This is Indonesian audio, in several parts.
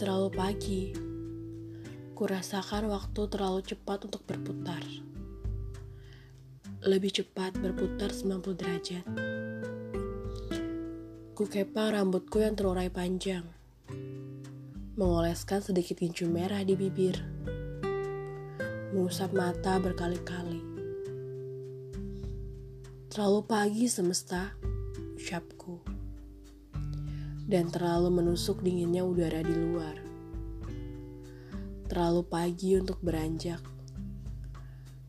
terlalu pagi. Kurasakan waktu terlalu cepat untuk berputar. Lebih cepat berputar 90 derajat. Kukepang rambutku yang terurai panjang. Mengoleskan sedikit gincu merah di bibir. Mengusap mata berkali-kali. Terlalu pagi semesta, ucapku. Dan terlalu menusuk dinginnya udara di luar. Terlalu pagi untuk beranjak.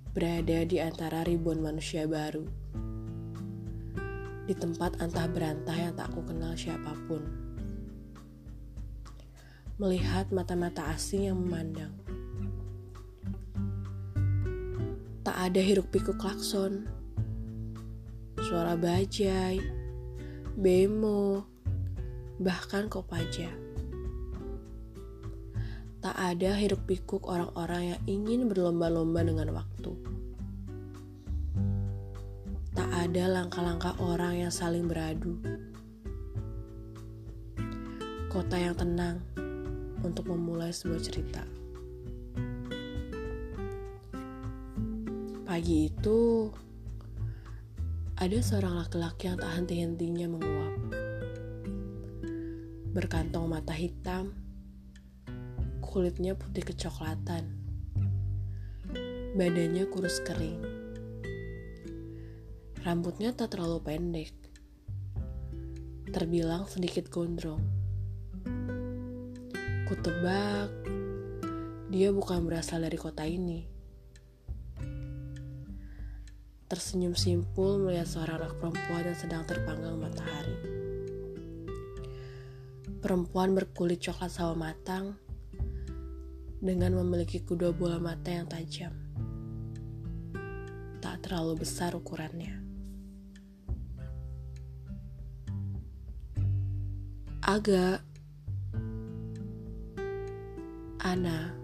Berada di antara ribuan manusia baru di tempat antah berantah yang tak ku kenal siapa pun. Melihat mata-mata asing yang memandang. Tak ada hiruk pikuk klakson, suara bajai, bemo, bahkan kopaja. Tak ada hiruk pikuk orang-orang yang ingin berlomba-lomba dengan waktu ada langkah-langkah orang yang saling beradu. Kota yang tenang untuk memulai sebuah cerita. Pagi itu, ada seorang laki-laki yang tak henti-hentinya menguap. Berkantong mata hitam, kulitnya putih kecoklatan, badannya kurus kering Rambutnya tak terlalu pendek, terbilang sedikit gondrong. Kutebak, dia bukan berasal dari kota ini. Tersenyum simpul melihat seorang anak perempuan yang sedang terpanggang matahari. Perempuan berkulit coklat sawo matang dengan memiliki kedua bola mata yang tajam. Tak terlalu besar ukurannya. Agak. Ana.